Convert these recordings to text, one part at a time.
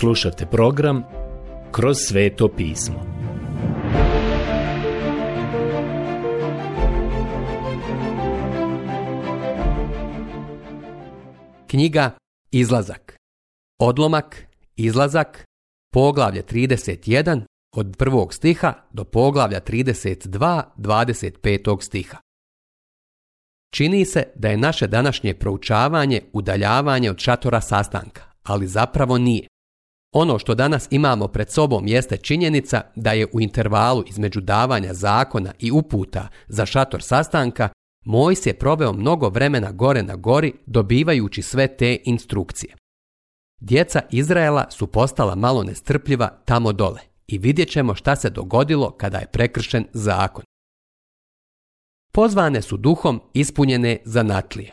Slušajte program Kroz sveto pismo. Knjiga Izlazak. Odlomak Izlazak. Poglavlje 31 od prvog stiha do poglavlja 32 25. stiha. Čini se da je naše današnje proučavanje udaljavanje od šatora sastanka, ali zapravo nije. Ono što danas imamo pred sobom jeste činjenica da je u intervalu između davanja zakona i uputa za šator sastanka Mojs je proveo mnogo vremena gore na gori dobivajući sve te instrukcije. Djeca Izraela su postala malo nestrpljiva tamo dole i vidjet ćemo šta se dogodilo kada je prekršen zakon. Pozvane su duhom ispunjene zanatlije.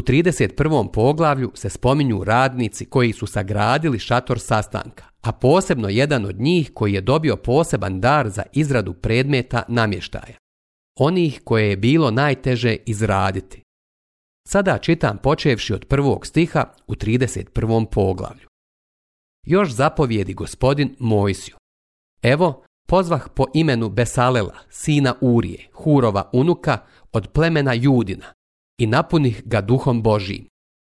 U 31. poglavlju se spominju radnici koji su sagradili šator sastanka, a posebno jedan od njih koji je dobio poseban dar za izradu predmeta namještaja. Onih koje je bilo najteže izraditi. Sada čitam počevši od prvog stiha u 31. poglavlju. Još zapovjedi gospodin Mojsiju. Evo, pozvah po imenu Besalela, sina Urije, Hurova unuka, od plemena Judina, i napunih ga duhom Božijim,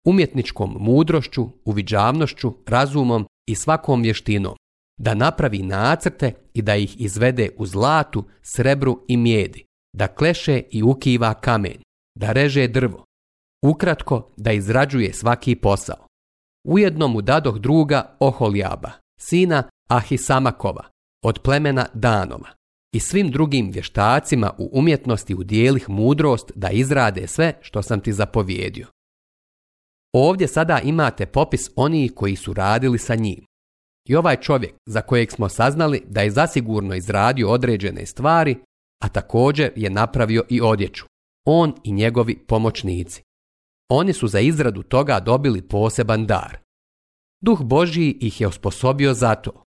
umjetničkom mudrošću, uviđavnošću, razumom i svakom vještinom, da napravi nacrte i da ih izvede u zlatu, srebru i mjedi, da kleše i ukiva kamen, da reže drvo, ukratko da izrađuje svaki posao. Ujedno mu dadoh druga Oholjaba, sina Ahisamakova, od plemena Danova i svim drugim vještacima u umjetnosti udijelih mudrost da izrade sve što sam ti zapovjedio. Ovdje sada imate popis onih koji su radili sa njim. I ovaj čovjek za kojeg smo saznali da je zasigurno izradio određene stvari, a također je napravio i odjeću. On i njegovi pomoćnici. Oni su za izradu toga dobili poseban dar. Duh Božji ih je osposobio za to.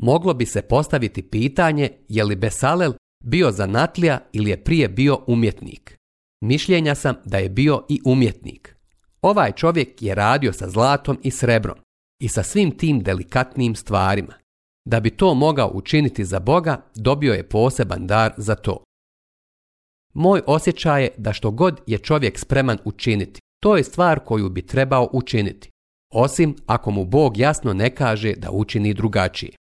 Moglo bi se postaviti pitanje je li Besalel bio zanatlija ili je prije bio umjetnik. Mišljenja sam da je bio i umjetnik. Ovaj čovjek je radio sa zlatom i srebrom i sa svim tim delikatnim stvarima. Da bi to mogao učiniti za Boga, dobio je poseban dar za to. Moj osjećaj je da što god je čovjek spreman učiniti, to je stvar koju bi trebao učiniti, osim ako mu Bog jasno ne kaže da učini drugačije.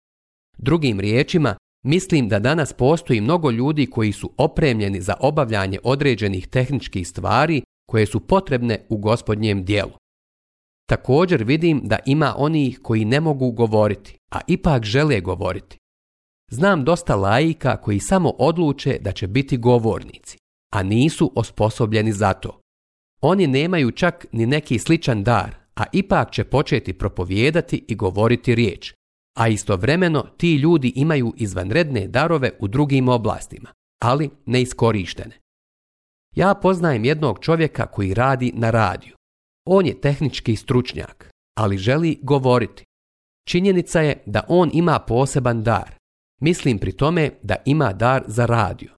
Drugim riječima, mislim da danas postoji mnogo ljudi koji su opremljeni za obavljanje određenih tehničkih stvari koje su potrebne u gospodnjem dijelu. Također vidim da ima onih koji ne mogu govoriti, a ipak žele govoriti. Znam dosta laika koji samo odluče da će biti govornici, a nisu osposobljeni za to. Oni nemaju čak ni neki sličan dar, a ipak će početi propovijedati i govoriti riječ, a istovremeno ti ljudi imaju izvanredne darove u drugim oblastima, ali neiskorištene. Ja poznajem jednog čovjeka koji radi na radiju. On je tehnički stručnjak, ali želi govoriti. Činjenica je da on ima poseban dar. Mislim pri tome da ima dar za radio.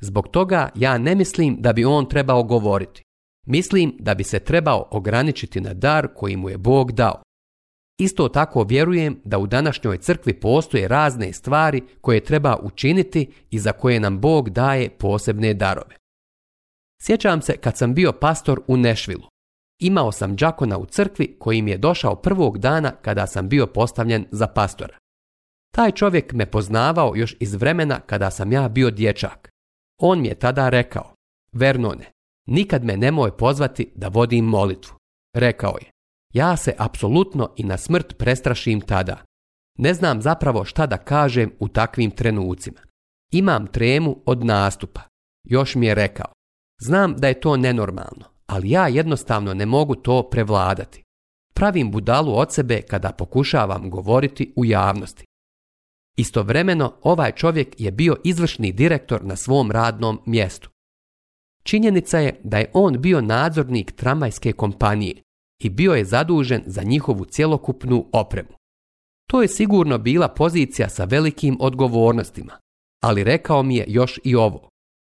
Zbog toga ja ne mislim da bi on trebao govoriti. Mislim da bi se trebao ograničiti na dar koji mu je Bog dao. Isto tako vjerujem da u današnjoj crkvi postoje razne stvari koje treba učiniti i za koje nam Bog daje posebne darove. Sjećam se kad sam bio pastor u Nešvilu. Imao sam džakona u crkvi koji mi je došao prvog dana kada sam bio postavljen za pastora. Taj čovjek me poznavao još iz vremena kada sam ja bio dječak. On mi je tada rekao, Vernone, nikad me nemoj pozvati da vodim molitvu. Rekao je, ja se apsolutno i na smrt prestrašim tada. Ne znam zapravo šta da kažem u takvim trenucima. Imam tremu od nastupa. Još mi je rekao. Znam da je to nenormalno, ali ja jednostavno ne mogu to prevladati. Pravim budalu od sebe kada pokušavam govoriti u javnosti. Istovremeno, ovaj čovjek je bio izvršni direktor na svom radnom mjestu. Činjenica je da je on bio nadzornik tramvajske kompanije, i bio je zadužen za njihovu cjelokupnu opremu. To je sigurno bila pozicija sa velikim odgovornostima, ali rekao mi je još i ovo.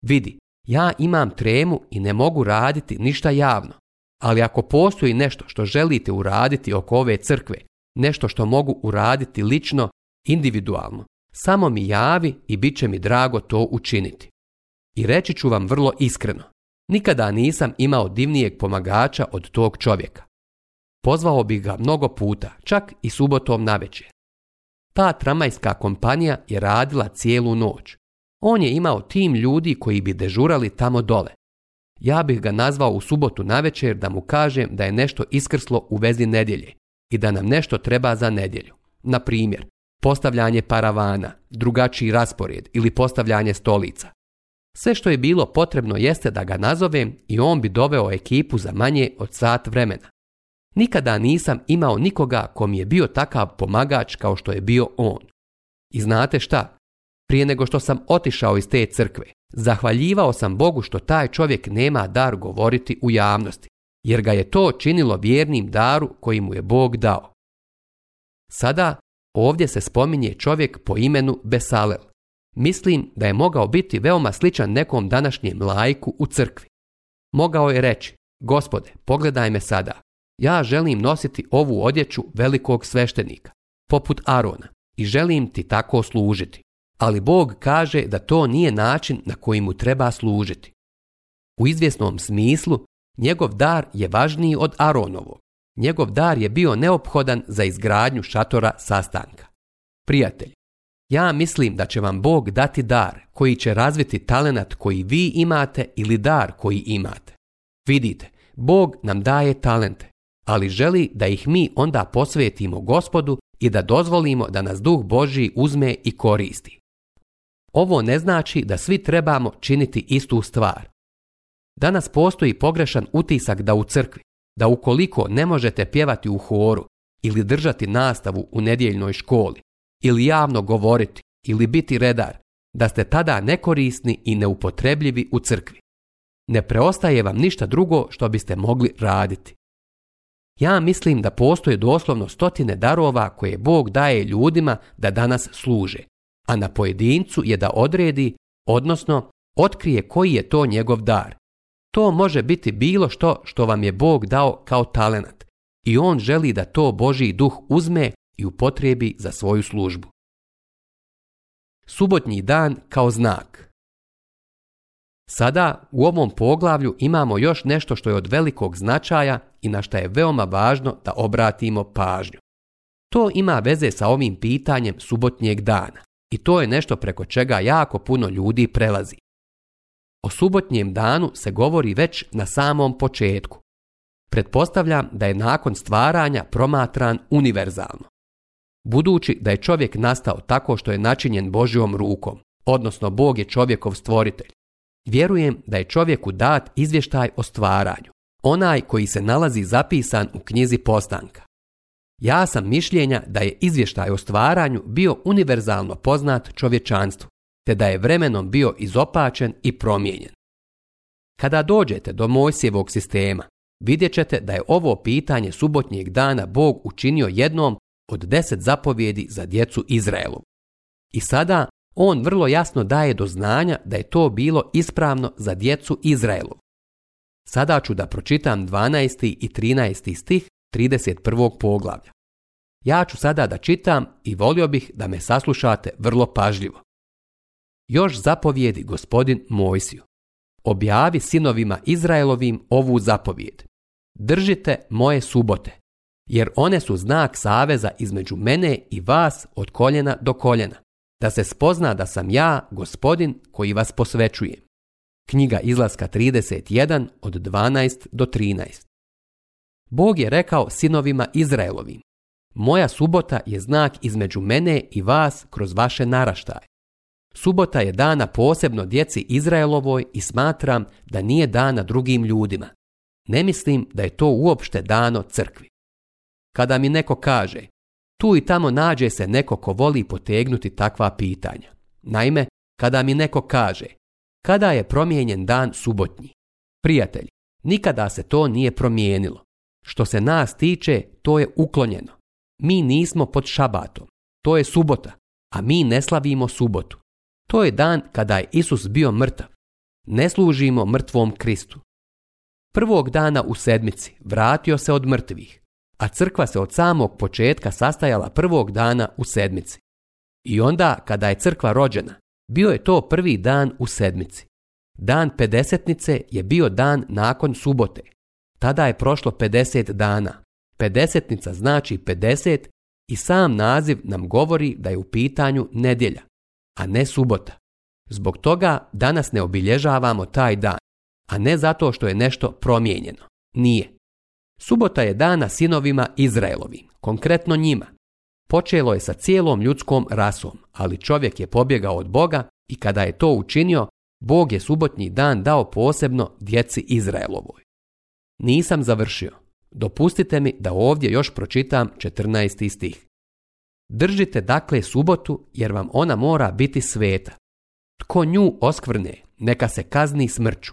Vidi, ja imam tremu i ne mogu raditi ništa javno, ali ako postoji nešto što želite uraditi oko ove crkve, nešto što mogu uraditi lično, individualno, samo mi javi i bit će mi drago to učiniti. I reći ću vam vrlo iskreno, nikada nisam imao divnijeg pomagača od tog čovjeka. Pozvao bih ga mnogo puta, čak i subotom navečer. Ta tramajska kompanija je radila cijelu noć. On je imao tim ljudi koji bi dežurali tamo dole. Ja bih ga nazvao u subotu navečer da mu kažem da je nešto iskrslo u vezi nedjelje i da nam nešto treba za nedjelju. Na primjer, postavljanje paravana, drugačiji raspored ili postavljanje stolica. Sve što je bilo potrebno jeste da ga nazovem i on bi doveo ekipu za manje od sat vremena. Nikada nisam imao nikoga kom je bio takav pomagač kao što je bio on. I znate šta? Prije nego što sam otišao iz te crkve, zahvaljivao sam Bogu što taj čovjek nema dar govoriti u javnosti, jer ga je to činilo vjernim daru koji mu je Bog dao. Sada ovdje se spominje čovjek po imenu Besalel. Mislim da je mogao biti veoma sličan nekom današnjem lajku u crkvi. Mogao je reći, gospode, pogledaj me sada, ja želim nositi ovu odjeću velikog sveštenika, poput Arona, i želim ti tako služiti. Ali Bog kaže da to nije način na koji mu treba služiti. U izvjesnom smislu, njegov dar je važniji od Aronovo. Njegov dar je bio neophodan za izgradnju šatora sastanka. Prijatelj, ja mislim da će vam Bog dati dar koji će razviti talenat koji vi imate ili dar koji imate. Vidite, Bog nam daje talente ali želi da ih mi onda posvetimo gospodu i da dozvolimo da nas duh Božji uzme i koristi. Ovo ne znači da svi trebamo činiti istu stvar. Danas postoji pogrešan utisak da u crkvi, da ukoliko ne možete pjevati u horu ili držati nastavu u nedjeljnoj školi, ili javno govoriti, ili biti redar, da ste tada nekorisni i neupotrebljivi u crkvi. Ne preostaje vam ništa drugo što biste mogli raditi. Ja mislim da postoje doslovno stotine darova koje Bog daje ljudima da danas služe, a na pojedincu je da odredi, odnosno otkrije koji je to njegov dar. To može biti bilo što što vam je Bog dao kao talenat i on želi da to Božji duh uzme i upotrijebi za svoju službu. Subotnji dan kao znak Sada u ovom poglavlju imamo još nešto što je od velikog značaja i na što je veoma važno da obratimo pažnju. To ima veze sa ovim pitanjem subotnjeg dana i to je nešto preko čega jako puno ljudi prelazi. O subotnjem danu se govori već na samom početku. Pretpostavljam da je nakon stvaranja promatran univerzalno. Budući da je čovjek nastao tako što je načinjen Božjom rukom, odnosno Bog je čovjekov stvoritelj, Vjerujem da je čovjeku dat izvještaj o stvaranju, onaj koji se nalazi zapisan u knjizi postanka. Ja sam mišljenja da je izvještaj o stvaranju bio univerzalno poznat čovječanstvu, te da je vremenom bio izopačen i promijenjen. Kada dođete do Mojsijevog sistema, vidjet ćete da je ovo pitanje subotnjeg dana Bog učinio jednom od deset zapovjedi za djecu Izraelu. I sada on vrlo jasno daje do znanja da je to bilo ispravno za djecu Izraelu. Sada ću da pročitam 12. i 13. stih 31. poglavlja. Ja ću sada da čitam i volio bih da me saslušate vrlo pažljivo. Još zapovijedi gospodin Mojsiju. Objavi sinovima Izraelovim ovu zapovijed. Držite moje subote, jer one su znak saveza između mene i vas od koljena do koljena da se spozna da sam ja gospodin koji vas posvećuje. Knjiga izlaska 31 od 12 do 13. Bog je rekao sinovima Izraelovim, moja subota je znak između mene i vas kroz vaše naraštaje. Subota je dana posebno djeci Izraelovoj i smatram da nije dana drugim ljudima. Ne mislim da je to uopšte dano crkvi. Kada mi neko kaže, tu i tamo nađe se neko ko voli potegnuti takva pitanja. Naime, kada mi neko kaže, kada je promijenjen dan subotnji? Prijatelj, nikada se to nije promijenilo. Što se nas tiče, to je uklonjeno. Mi nismo pod šabatom. To je subota, a mi ne slavimo subotu. To je dan kada je Isus bio mrtav. Ne služimo mrtvom Kristu. Prvog dana u sedmici vratio se od mrtvih a crkva se od samog početka sastajala prvog dana u sedmici. I onda, kada je crkva rođena, bio je to prvi dan u sedmici. Dan pedesetnice je bio dan nakon subote. Tada je prošlo 50 dana. Pedesetnica znači 50 i sam naziv nam govori da je u pitanju nedjelja, a ne subota. Zbog toga danas ne obilježavamo taj dan, a ne zato što je nešto promijenjeno. Nije. Subota je dana sinovima Izraelovim, konkretno njima. Počelo je sa cijelom ljudskom rasom, ali čovjek je pobjegao od Boga i kada je to učinio, Bog je subotnji dan dao posebno djeci Izraelovoj. Nisam završio. Dopustite mi da ovdje još pročitam 14. stih. Držite dakle subotu jer vam ona mora biti sveta. Tko nju oskvrne, neka se kazni smrću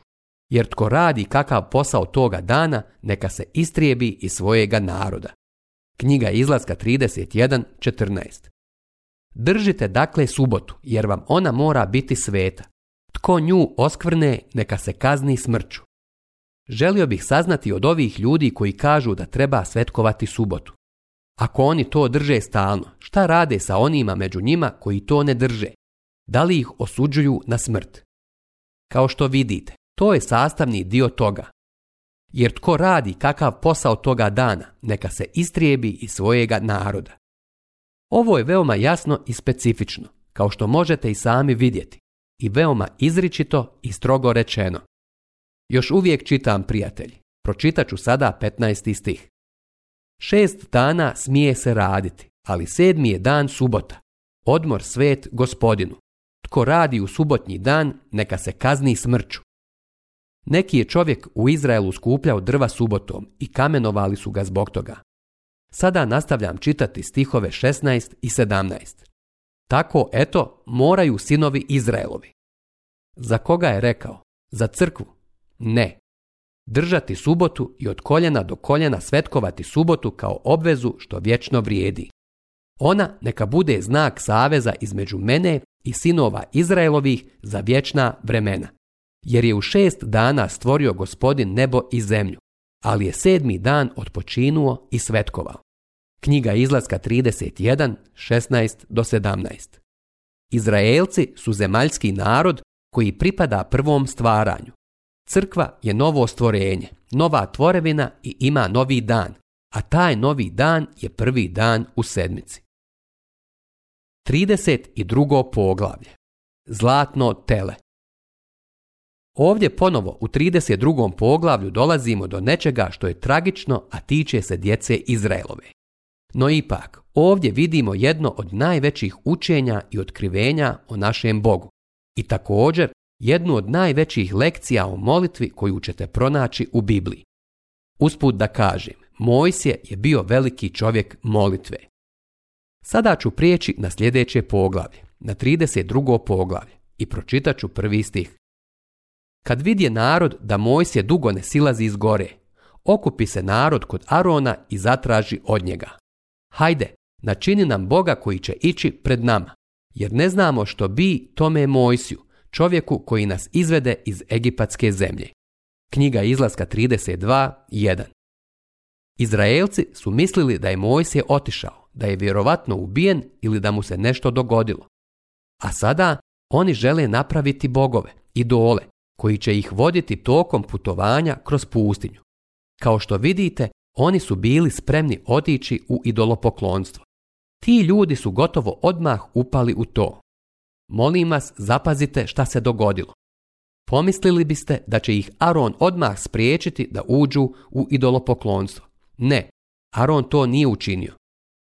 jer tko radi kakav posao toga dana, neka se istrijebi iz svojega naroda. Knjiga izlaska 31.14 Držite dakle subotu, jer vam ona mora biti sveta. Tko nju oskvrne, neka se kazni smrću. Želio bih saznati od ovih ljudi koji kažu da treba svetkovati subotu. Ako oni to drže stalno, šta rade sa onima među njima koji to ne drže? Da li ih osuđuju na smrt? Kao što vidite, to je sastavni dio toga. Jer tko radi kakav posao toga dana, neka se istrijebi iz svojega naroda. Ovo je veoma jasno i specifično, kao što možete i sami vidjeti, i veoma izričito i strogo rečeno. Još uvijek čitam, prijatelji. Pročitat ću sada 15. stih. Šest dana smije se raditi, ali sedmi je dan subota. Odmor svet gospodinu. Tko radi u subotnji dan, neka se kazni smrću. Neki je čovjek u Izraelu skupljao drva subotom i kamenovali su ga zbog toga. Sada nastavljam čitati stihove 16 i 17. Tako, eto, moraju sinovi Izraelovi. Za koga je rekao? Za crkvu? Ne. Držati subotu i od koljena do koljena svetkovati subotu kao obvezu što vječno vrijedi. Ona neka bude znak saveza između mene i sinova Izraelovih za vječna vremena jer je u šest dana stvorio gospodin nebo i zemlju, ali je sedmi dan odpočinuo i svetkovao. Knjiga izlaska 31, 16 do 17. Izraelci su zemaljski narod koji pripada prvom stvaranju. Crkva je novo stvorenje, nova tvorevina i ima novi dan, a taj novi dan je prvi dan u sedmici. 32. poglavlje Zlatno tele Ovdje ponovo u 32. poglavlju dolazimo do nečega što je tragično, a tiče se djece Izraelove. No ipak, ovdje vidimo jedno od najvećih učenja i otkrivenja o našem Bogu. I također, jednu od najvećih lekcija o molitvi koju ćete pronaći u Bibliji. Usput da kažem, Mojsije je bio veliki čovjek molitve. Sada ću prijeći na sljedeće poglavlje, na 32. poglavlje i pročitat ću prvi stih. Kad vidje narod da Mojsije dugo ne silazi iz gore, okupi se narod kod Arona i zatraži od njega. Hajde, načini nam Boga koji će ići pred nama, jer ne znamo što bi tome Mojsiju, čovjeku koji nas izvede iz egipatske zemlje. Knjiga izlaska 32.1 Izraelci su mislili da je Mojsije otišao, da je vjerovatno ubijen ili da mu se nešto dogodilo. A sada oni žele napraviti bogove, idole, koji će ih voditi tokom putovanja kroz pustinju. Kao što vidite, oni su bili spremni otići u idolopoklonstvo. Ti ljudi su gotovo odmah upali u to. Molim vas, zapazite šta se dogodilo. Pomislili biste da će ih Aron odmah spriječiti da uđu u idolopoklonstvo. Ne, Aron to nije učinio.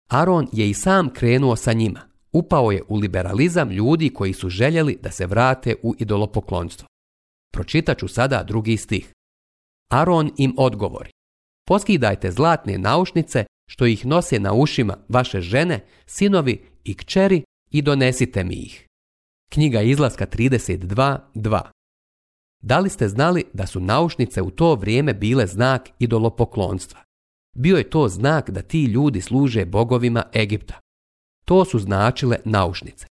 Aron je i sam krenuo sa njima. Upao je u liberalizam ljudi koji su željeli da se vrate u idolopoklonstvo. Pročitat ću sada drugi stih. Aron im odgovori. Poskidajte zlatne naušnice što ih nose na ušima vaše žene, sinovi i kćeri i donesite mi ih. Knjiga izlaska 32.2 Da li ste znali da su naušnice u to vrijeme bile znak idolopoklonstva? Bio je to znak da ti ljudi služe bogovima Egipta. To su značile naušnice.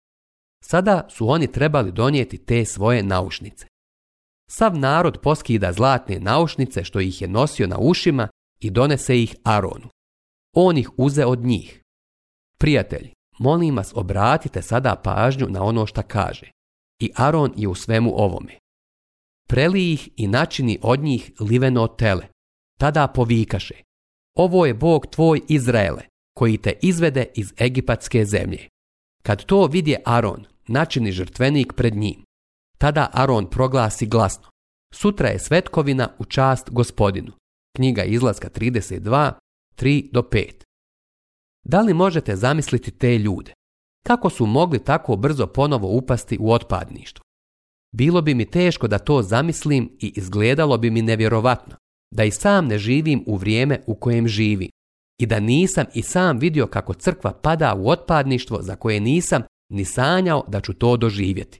Sada su oni trebali donijeti te svoje naušnice. Sav narod poskida zlatne naušnice što ih je nosio na ušima i donese ih Aronu. On ih uze od njih. Prijatelj, molim vas obratite sada pažnju na ono što kaže. I Aron je u svemu ovome. Preli ih i načini od njih liveno tele. Tada povikaše. Ovo je Bog tvoj Izraele, koji te izvede iz egipatske zemlje. Kad to vidje Aron, načini žrtvenik pred njim. Tada Aron proglasi glasno. Sutra je svetkovina u čast gospodinu. Knjiga izlaska 32, 3 do 5. Da li možete zamisliti te ljude? Kako su mogli tako brzo ponovo upasti u otpadništvo? Bilo bi mi teško da to zamislim i izgledalo bi mi nevjerovatno da i sam ne živim u vrijeme u kojem živim i da nisam i sam vidio kako crkva pada u otpadništvo za koje nisam ni sanjao da ću to doživjeti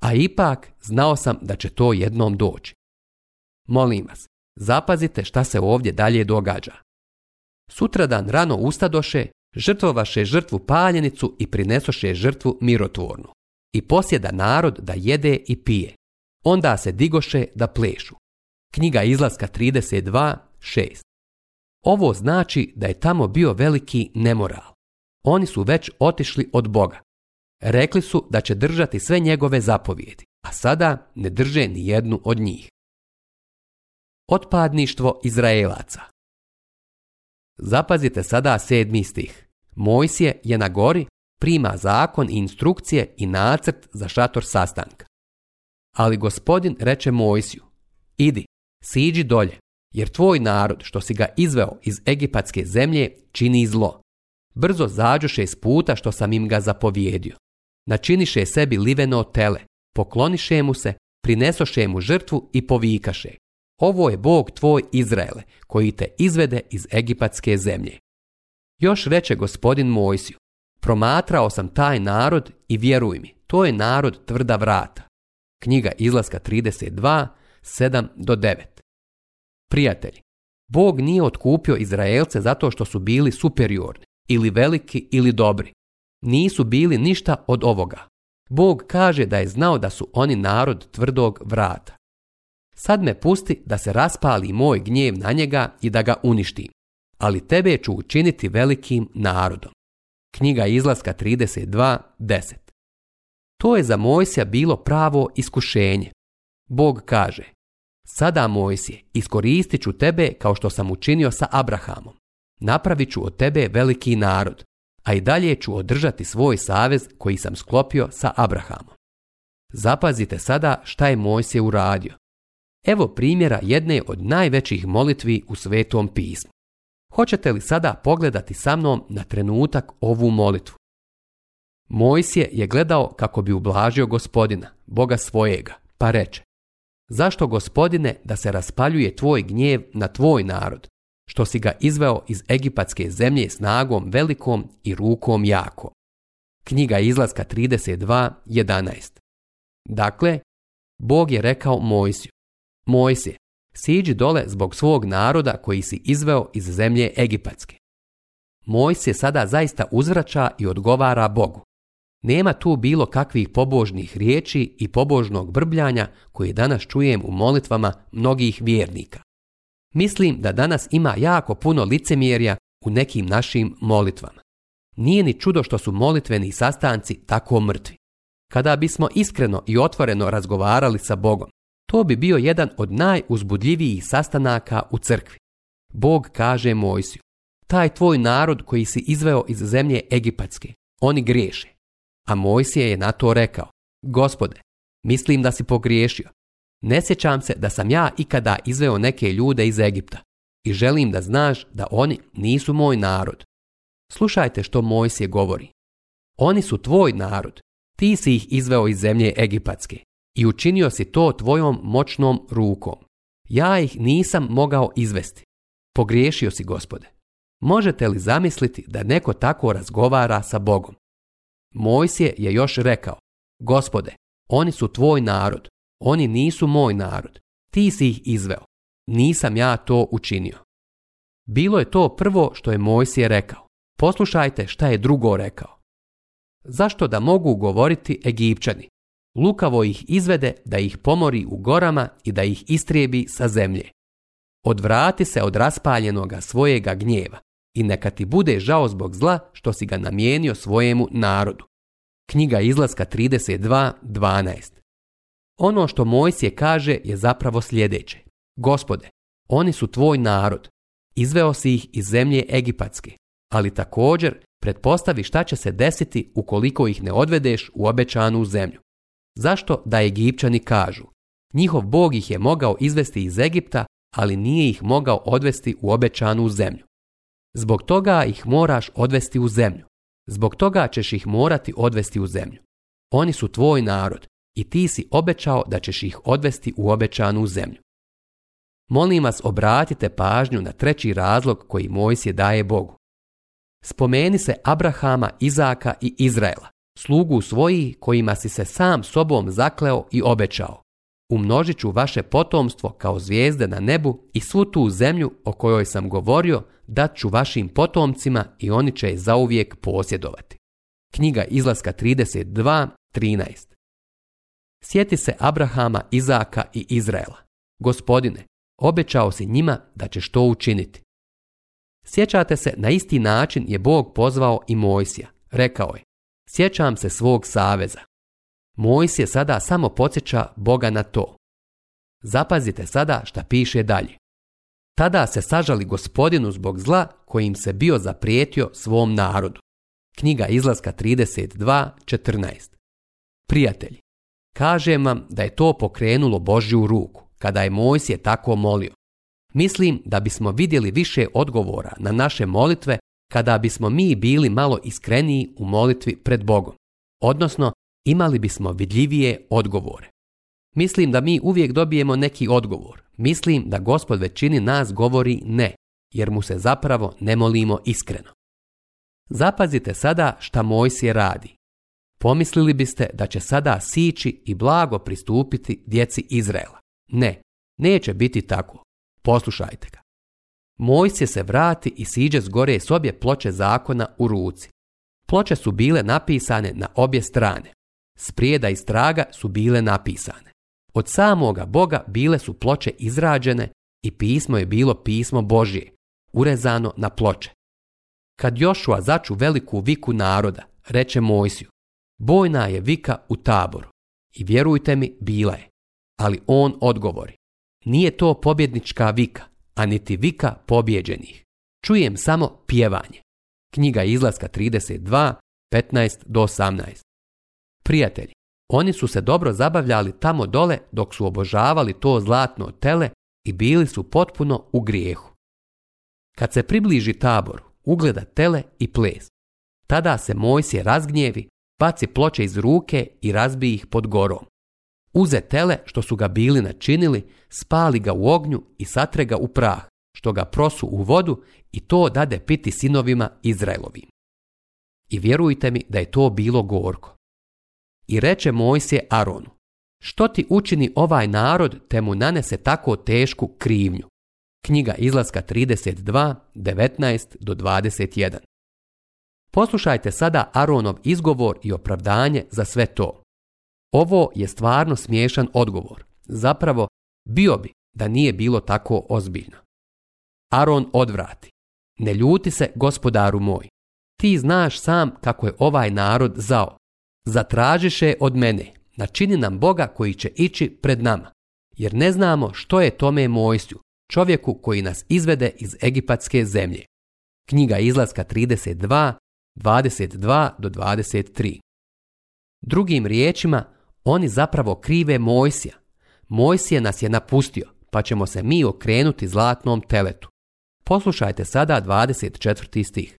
a ipak znao sam da će to jednom doći. Molim vas, zapazite šta se ovdje dalje događa. Sutradan rano ustadoše, žrtvovaše žrtvu paljenicu i prinesoše žrtvu mirotvornu. I posjeda narod da jede i pije. Onda se digoše da plešu. Knjiga izlaska 32.6 Ovo znači da je tamo bio veliki nemoral. Oni su već otišli od Boga. Rekli su da će držati sve njegove zapovjedi, a sada ne drže ni jednu od njih. Otpadništvo Izraelaca Zapazite sada sedmi stih. Mojsije je na gori, prima zakon i instrukcije i nacrt za šator sastanka. Ali gospodin reče Mojsiju, idi, siđi dolje, jer tvoj narod što si ga izveo iz egipatske zemlje čini zlo. Brzo zađuše iz puta što sam im ga zapovjedio načiniše sebi liveno tele, pokloniše mu se, prinesoše mu žrtvu i povikaše. Ovo je Bog tvoj Izraele, koji te izvede iz egipatske zemlje. Još reče gospodin Mojsiju, promatrao sam taj narod i vjeruj mi, to je narod tvrda vrata. Knjiga izlaska 32, 7 do 9. Prijatelji, Bog nije otkupio Izraelce zato što su bili superiorni ili veliki ili dobri, nisu bili ništa od ovoga. Bog kaže da je znao da su oni narod tvrdog vrata. Sad me pusti da se raspali moj gnjev na njega i da ga uništim, ali tebe ću učiniti velikim narodom. Knjiga izlaska 32.10 To je za Mojsija bilo pravo iskušenje. Bog kaže, sada Mojsije, iskoristit ću tebe kao što sam učinio sa Abrahamom. Napravit ću od tebe veliki narod, a i dalje ću održati svoj savez koji sam sklopio sa Abrahamom. Zapazite sada šta je Mojsije uradio. Evo primjera jedne od najvećih molitvi u Svetom pismu. Hoćete li sada pogledati sa mnom na trenutak ovu molitvu? Mojsije je gledao kako bi ublažio gospodina, Boga svojega, pa reče Zašto gospodine da se raspaljuje tvoj gnjev na tvoj narod, što si ga izveo iz egipatske zemlje snagom velikom i rukom jako. Knjiga izlaska 32.11 Dakle, Bog je rekao Mojsiju, Mojsije, siđi dole zbog svog naroda koji si izveo iz zemlje egipatske. Mojsije sada zaista uzvraća i odgovara Bogu. Nema tu bilo kakvih pobožnih riječi i pobožnog brbljanja koje danas čujem u molitvama mnogih vjernika. Mislim da danas ima jako puno licemjerja u nekim našim molitvama. Nije ni čudo što su molitveni sastanci tako mrtvi. Kada bismo iskreno i otvoreno razgovarali sa Bogom, to bi bio jedan od najuzbudljivijih sastanaka u crkvi. Bog kaže Mojsiju, taj tvoj narod koji si izveo iz zemlje Egipatske, oni griješe. A Mojsije je na to rekao, gospode, mislim da si pogriješio, ne sjećam se da sam ja ikada izveo neke ljude iz Egipta i želim da znaš da oni nisu moj narod. Slušajte što Mojsije govori. Oni su tvoj narod, ti si ih izveo iz zemlje Egipatske i učinio si to tvojom moćnom rukom. Ja ih nisam mogao izvesti. Pogriješio si gospode. Možete li zamisliti da neko tako razgovara sa Bogom? Mojsije je još rekao, gospode, oni su tvoj narod, oni nisu moj narod. Ti si ih izveo. Nisam ja to učinio. Bilo je to prvo što je Mojsije rekao. Poslušajte šta je drugo rekao. Zašto da mogu govoriti Egipćani? Lukavo ih izvede da ih pomori u gorama i da ih istrijebi sa zemlje. Odvrati se od raspaljenoga svojega gnjeva i neka ti bude žao zbog zla što si ga namijenio svojemu narodu. Knjiga izlaska 32.12 ono što Mojsije kaže je zapravo sljedeće. Gospode, oni su tvoj narod. Izveo si ih iz zemlje Egipatske, ali također pretpostavi šta će se desiti ukoliko ih ne odvedeš u obećanu zemlju. Zašto da Egipćani kažu? Njihov bog ih je mogao izvesti iz Egipta, ali nije ih mogao odvesti u obećanu zemlju. Zbog toga ih moraš odvesti u zemlju. Zbog toga ćeš ih morati odvesti u zemlju. Oni su tvoj narod i ti si obećao da ćeš ih odvesti u obećanu zemlju. Molim vas obratite pažnju na treći razlog koji Mojsije daje Bogu. Spomeni se Abrahama, Izaka i Izraela, slugu svojih kojima si se sam sobom zakleo i obećao. Umnožit ću vaše potomstvo kao zvijezde na nebu i svu tu zemlju o kojoj sam govorio dat ću vašim potomcima i oni će je zauvijek posjedovati. Knjiga izlaska 32.13 Sjeti se Abrahama, Izaka i Izraela. Gospodine, obećao si njima da ćeš to učiniti. Sjećate se, na isti način je Bog pozvao i Mojsija. Rekao je, sjećam se svog saveza. Mojsije sada samo podsjeća Boga na to. Zapazite sada šta piše dalje. Tada se sažali gospodinu zbog zla kojim se bio zaprijetio svom narodu. Knjiga izlaska 32.14 Prijatelji, Kažem vam da je to pokrenulo Božju ruku, kada je je tako molio. Mislim da bismo vidjeli više odgovora na naše molitve kada bismo mi bili malo iskreniji u molitvi pred Bogom, odnosno imali bismo vidljivije odgovore. Mislim da mi uvijek dobijemo neki odgovor. Mislim da gospod većini nas govori ne, jer mu se zapravo ne molimo iskreno. Zapazite sada šta Mojsije radi. Pomislili biste da će sada sići i blago pristupiti djeci Izraela. Ne, neće biti tako. Poslušajte ga. Mojsije se vrati i siđe s gore s obje ploče zakona u ruci. Ploče su bile napisane na obje strane. Sprijeda i straga su bile napisane. Od samoga Boga bile su ploče izrađene i pismo je bilo pismo Božije, urezano na ploče. Kad Jošua začu veliku viku naroda, reče Mojsiju, Bojna je vika u taboru i vjerujte mi, bila je. Ali on odgovori. Nije to pobjednička vika, a niti vika pobjeđenih. Čujem samo pjevanje. Knjiga izlaska 32, 15 do 18. Prijatelji, oni su se dobro zabavljali tamo dole dok su obožavali to zlatno tele i bili su potpuno u grijehu. Kad se približi taboru, ugleda tele i ples. Tada se Mojsije razgnjevi baci ploče iz ruke i razbiji ih pod gorom. Uze tele što su ga bili načinili, spali ga u ognju i satre ga u prah, što ga prosu u vodu i to dade piti sinovima Izraelovim. I vjerujte mi da je to bilo gorko. I reče Mojsije Aronu, što ti učini ovaj narod te mu nanese tako tešku krivnju? Knjiga izlaska 32, 19 do 21. Poslušajte sada Aronov izgovor i opravdanje za sve to. Ovo je stvarno smiješan odgovor. Zapravo, bio bi da nije bilo tako ozbiljno. Aron odvrati. Ne ljuti se, gospodaru moj. Ti znaš sam kako je ovaj narod zao. Zatražiše od mene, načini nam Boga koji će ići pred nama. Jer ne znamo što je tome mojstju, čovjeku koji nas izvede iz egipatske zemlje. Knjiga izlaska 32, 22 do 23. Drugim riječima, oni zapravo krive Mojsija. Mojsije nas je napustio, pa ćemo se mi okrenuti zlatnom teletu. Poslušajte sada 24. stih.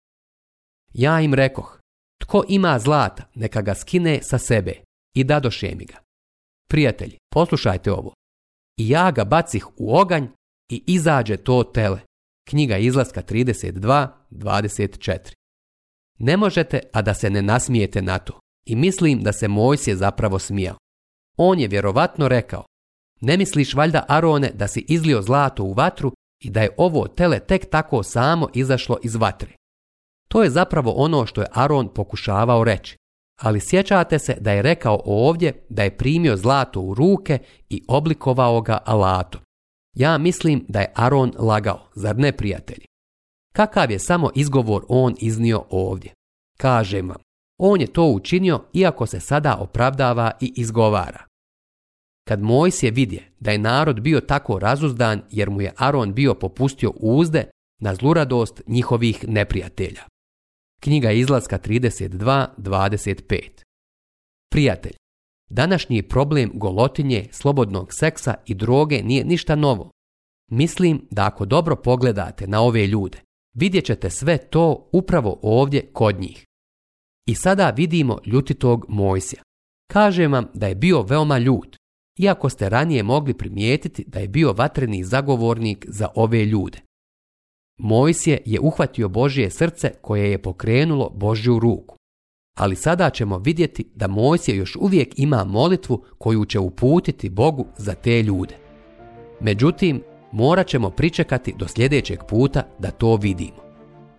Ja im rekoh, tko ima zlata, neka ga skine sa sebe i da mi ga. Prijatelji, poslušajte ovo. I ja ga bacih u oganj i izađe to tele. Knjiga izlaska 32, 24. Ne možete, a da se ne nasmijete na to. I mislim da se je zapravo smijao. On je vjerovatno rekao, ne misliš valjda Arone da si izlio zlato u vatru i da je ovo tele tek tako samo izašlo iz vatre. To je zapravo ono što je Aron pokušavao reći. Ali sjećate se da je rekao ovdje da je primio zlato u ruke i oblikovao ga alatom. Ja mislim da je Aron lagao, zar ne prijatelji? Kakav je samo izgovor on iznio ovdje? Kažem vam, on je to učinio iako se sada opravdava i izgovara. Kad je vidje da je narod bio tako razuzdan jer mu je Aron bio popustio uzde na zluradost njihovih neprijatelja. Knjiga izlaska 32.25 Prijatelj, današnji problem golotinje, slobodnog seksa i droge nije ništa novo. Mislim da ako dobro pogledate na ove ljude, Vidjet ćete sve to upravo ovdje kod njih. I sada vidimo ljutitog Mojsija. Kaže vam da je bio veoma ljut, iako ste ranije mogli primijetiti da je bio vatreni zagovornik za ove ljude. Mojsije je uhvatio Božje srce koje je pokrenulo Božju ruku. Ali sada ćemo vidjeti da Mojsije još uvijek ima molitvu koju će uputiti Bogu za te ljude. Međutim, morat ćemo pričekati do sljedećeg puta da to vidimo.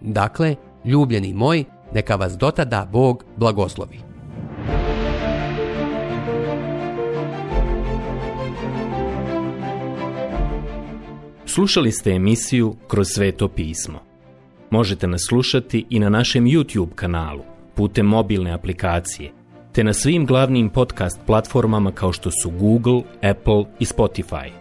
Dakle, ljubljeni moji, neka vas dotada Bog blagoslovi. Slušali ste emisiju Kroz sveto pismo. Možete nas slušati i na našem YouTube kanalu putem mobilne aplikacije, te na svim glavnim podcast platformama kao što su Google, Apple i Spotify.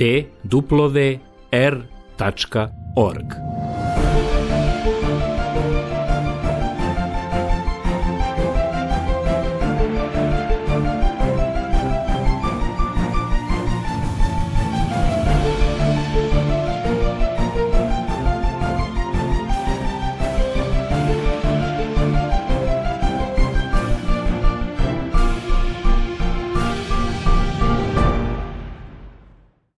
t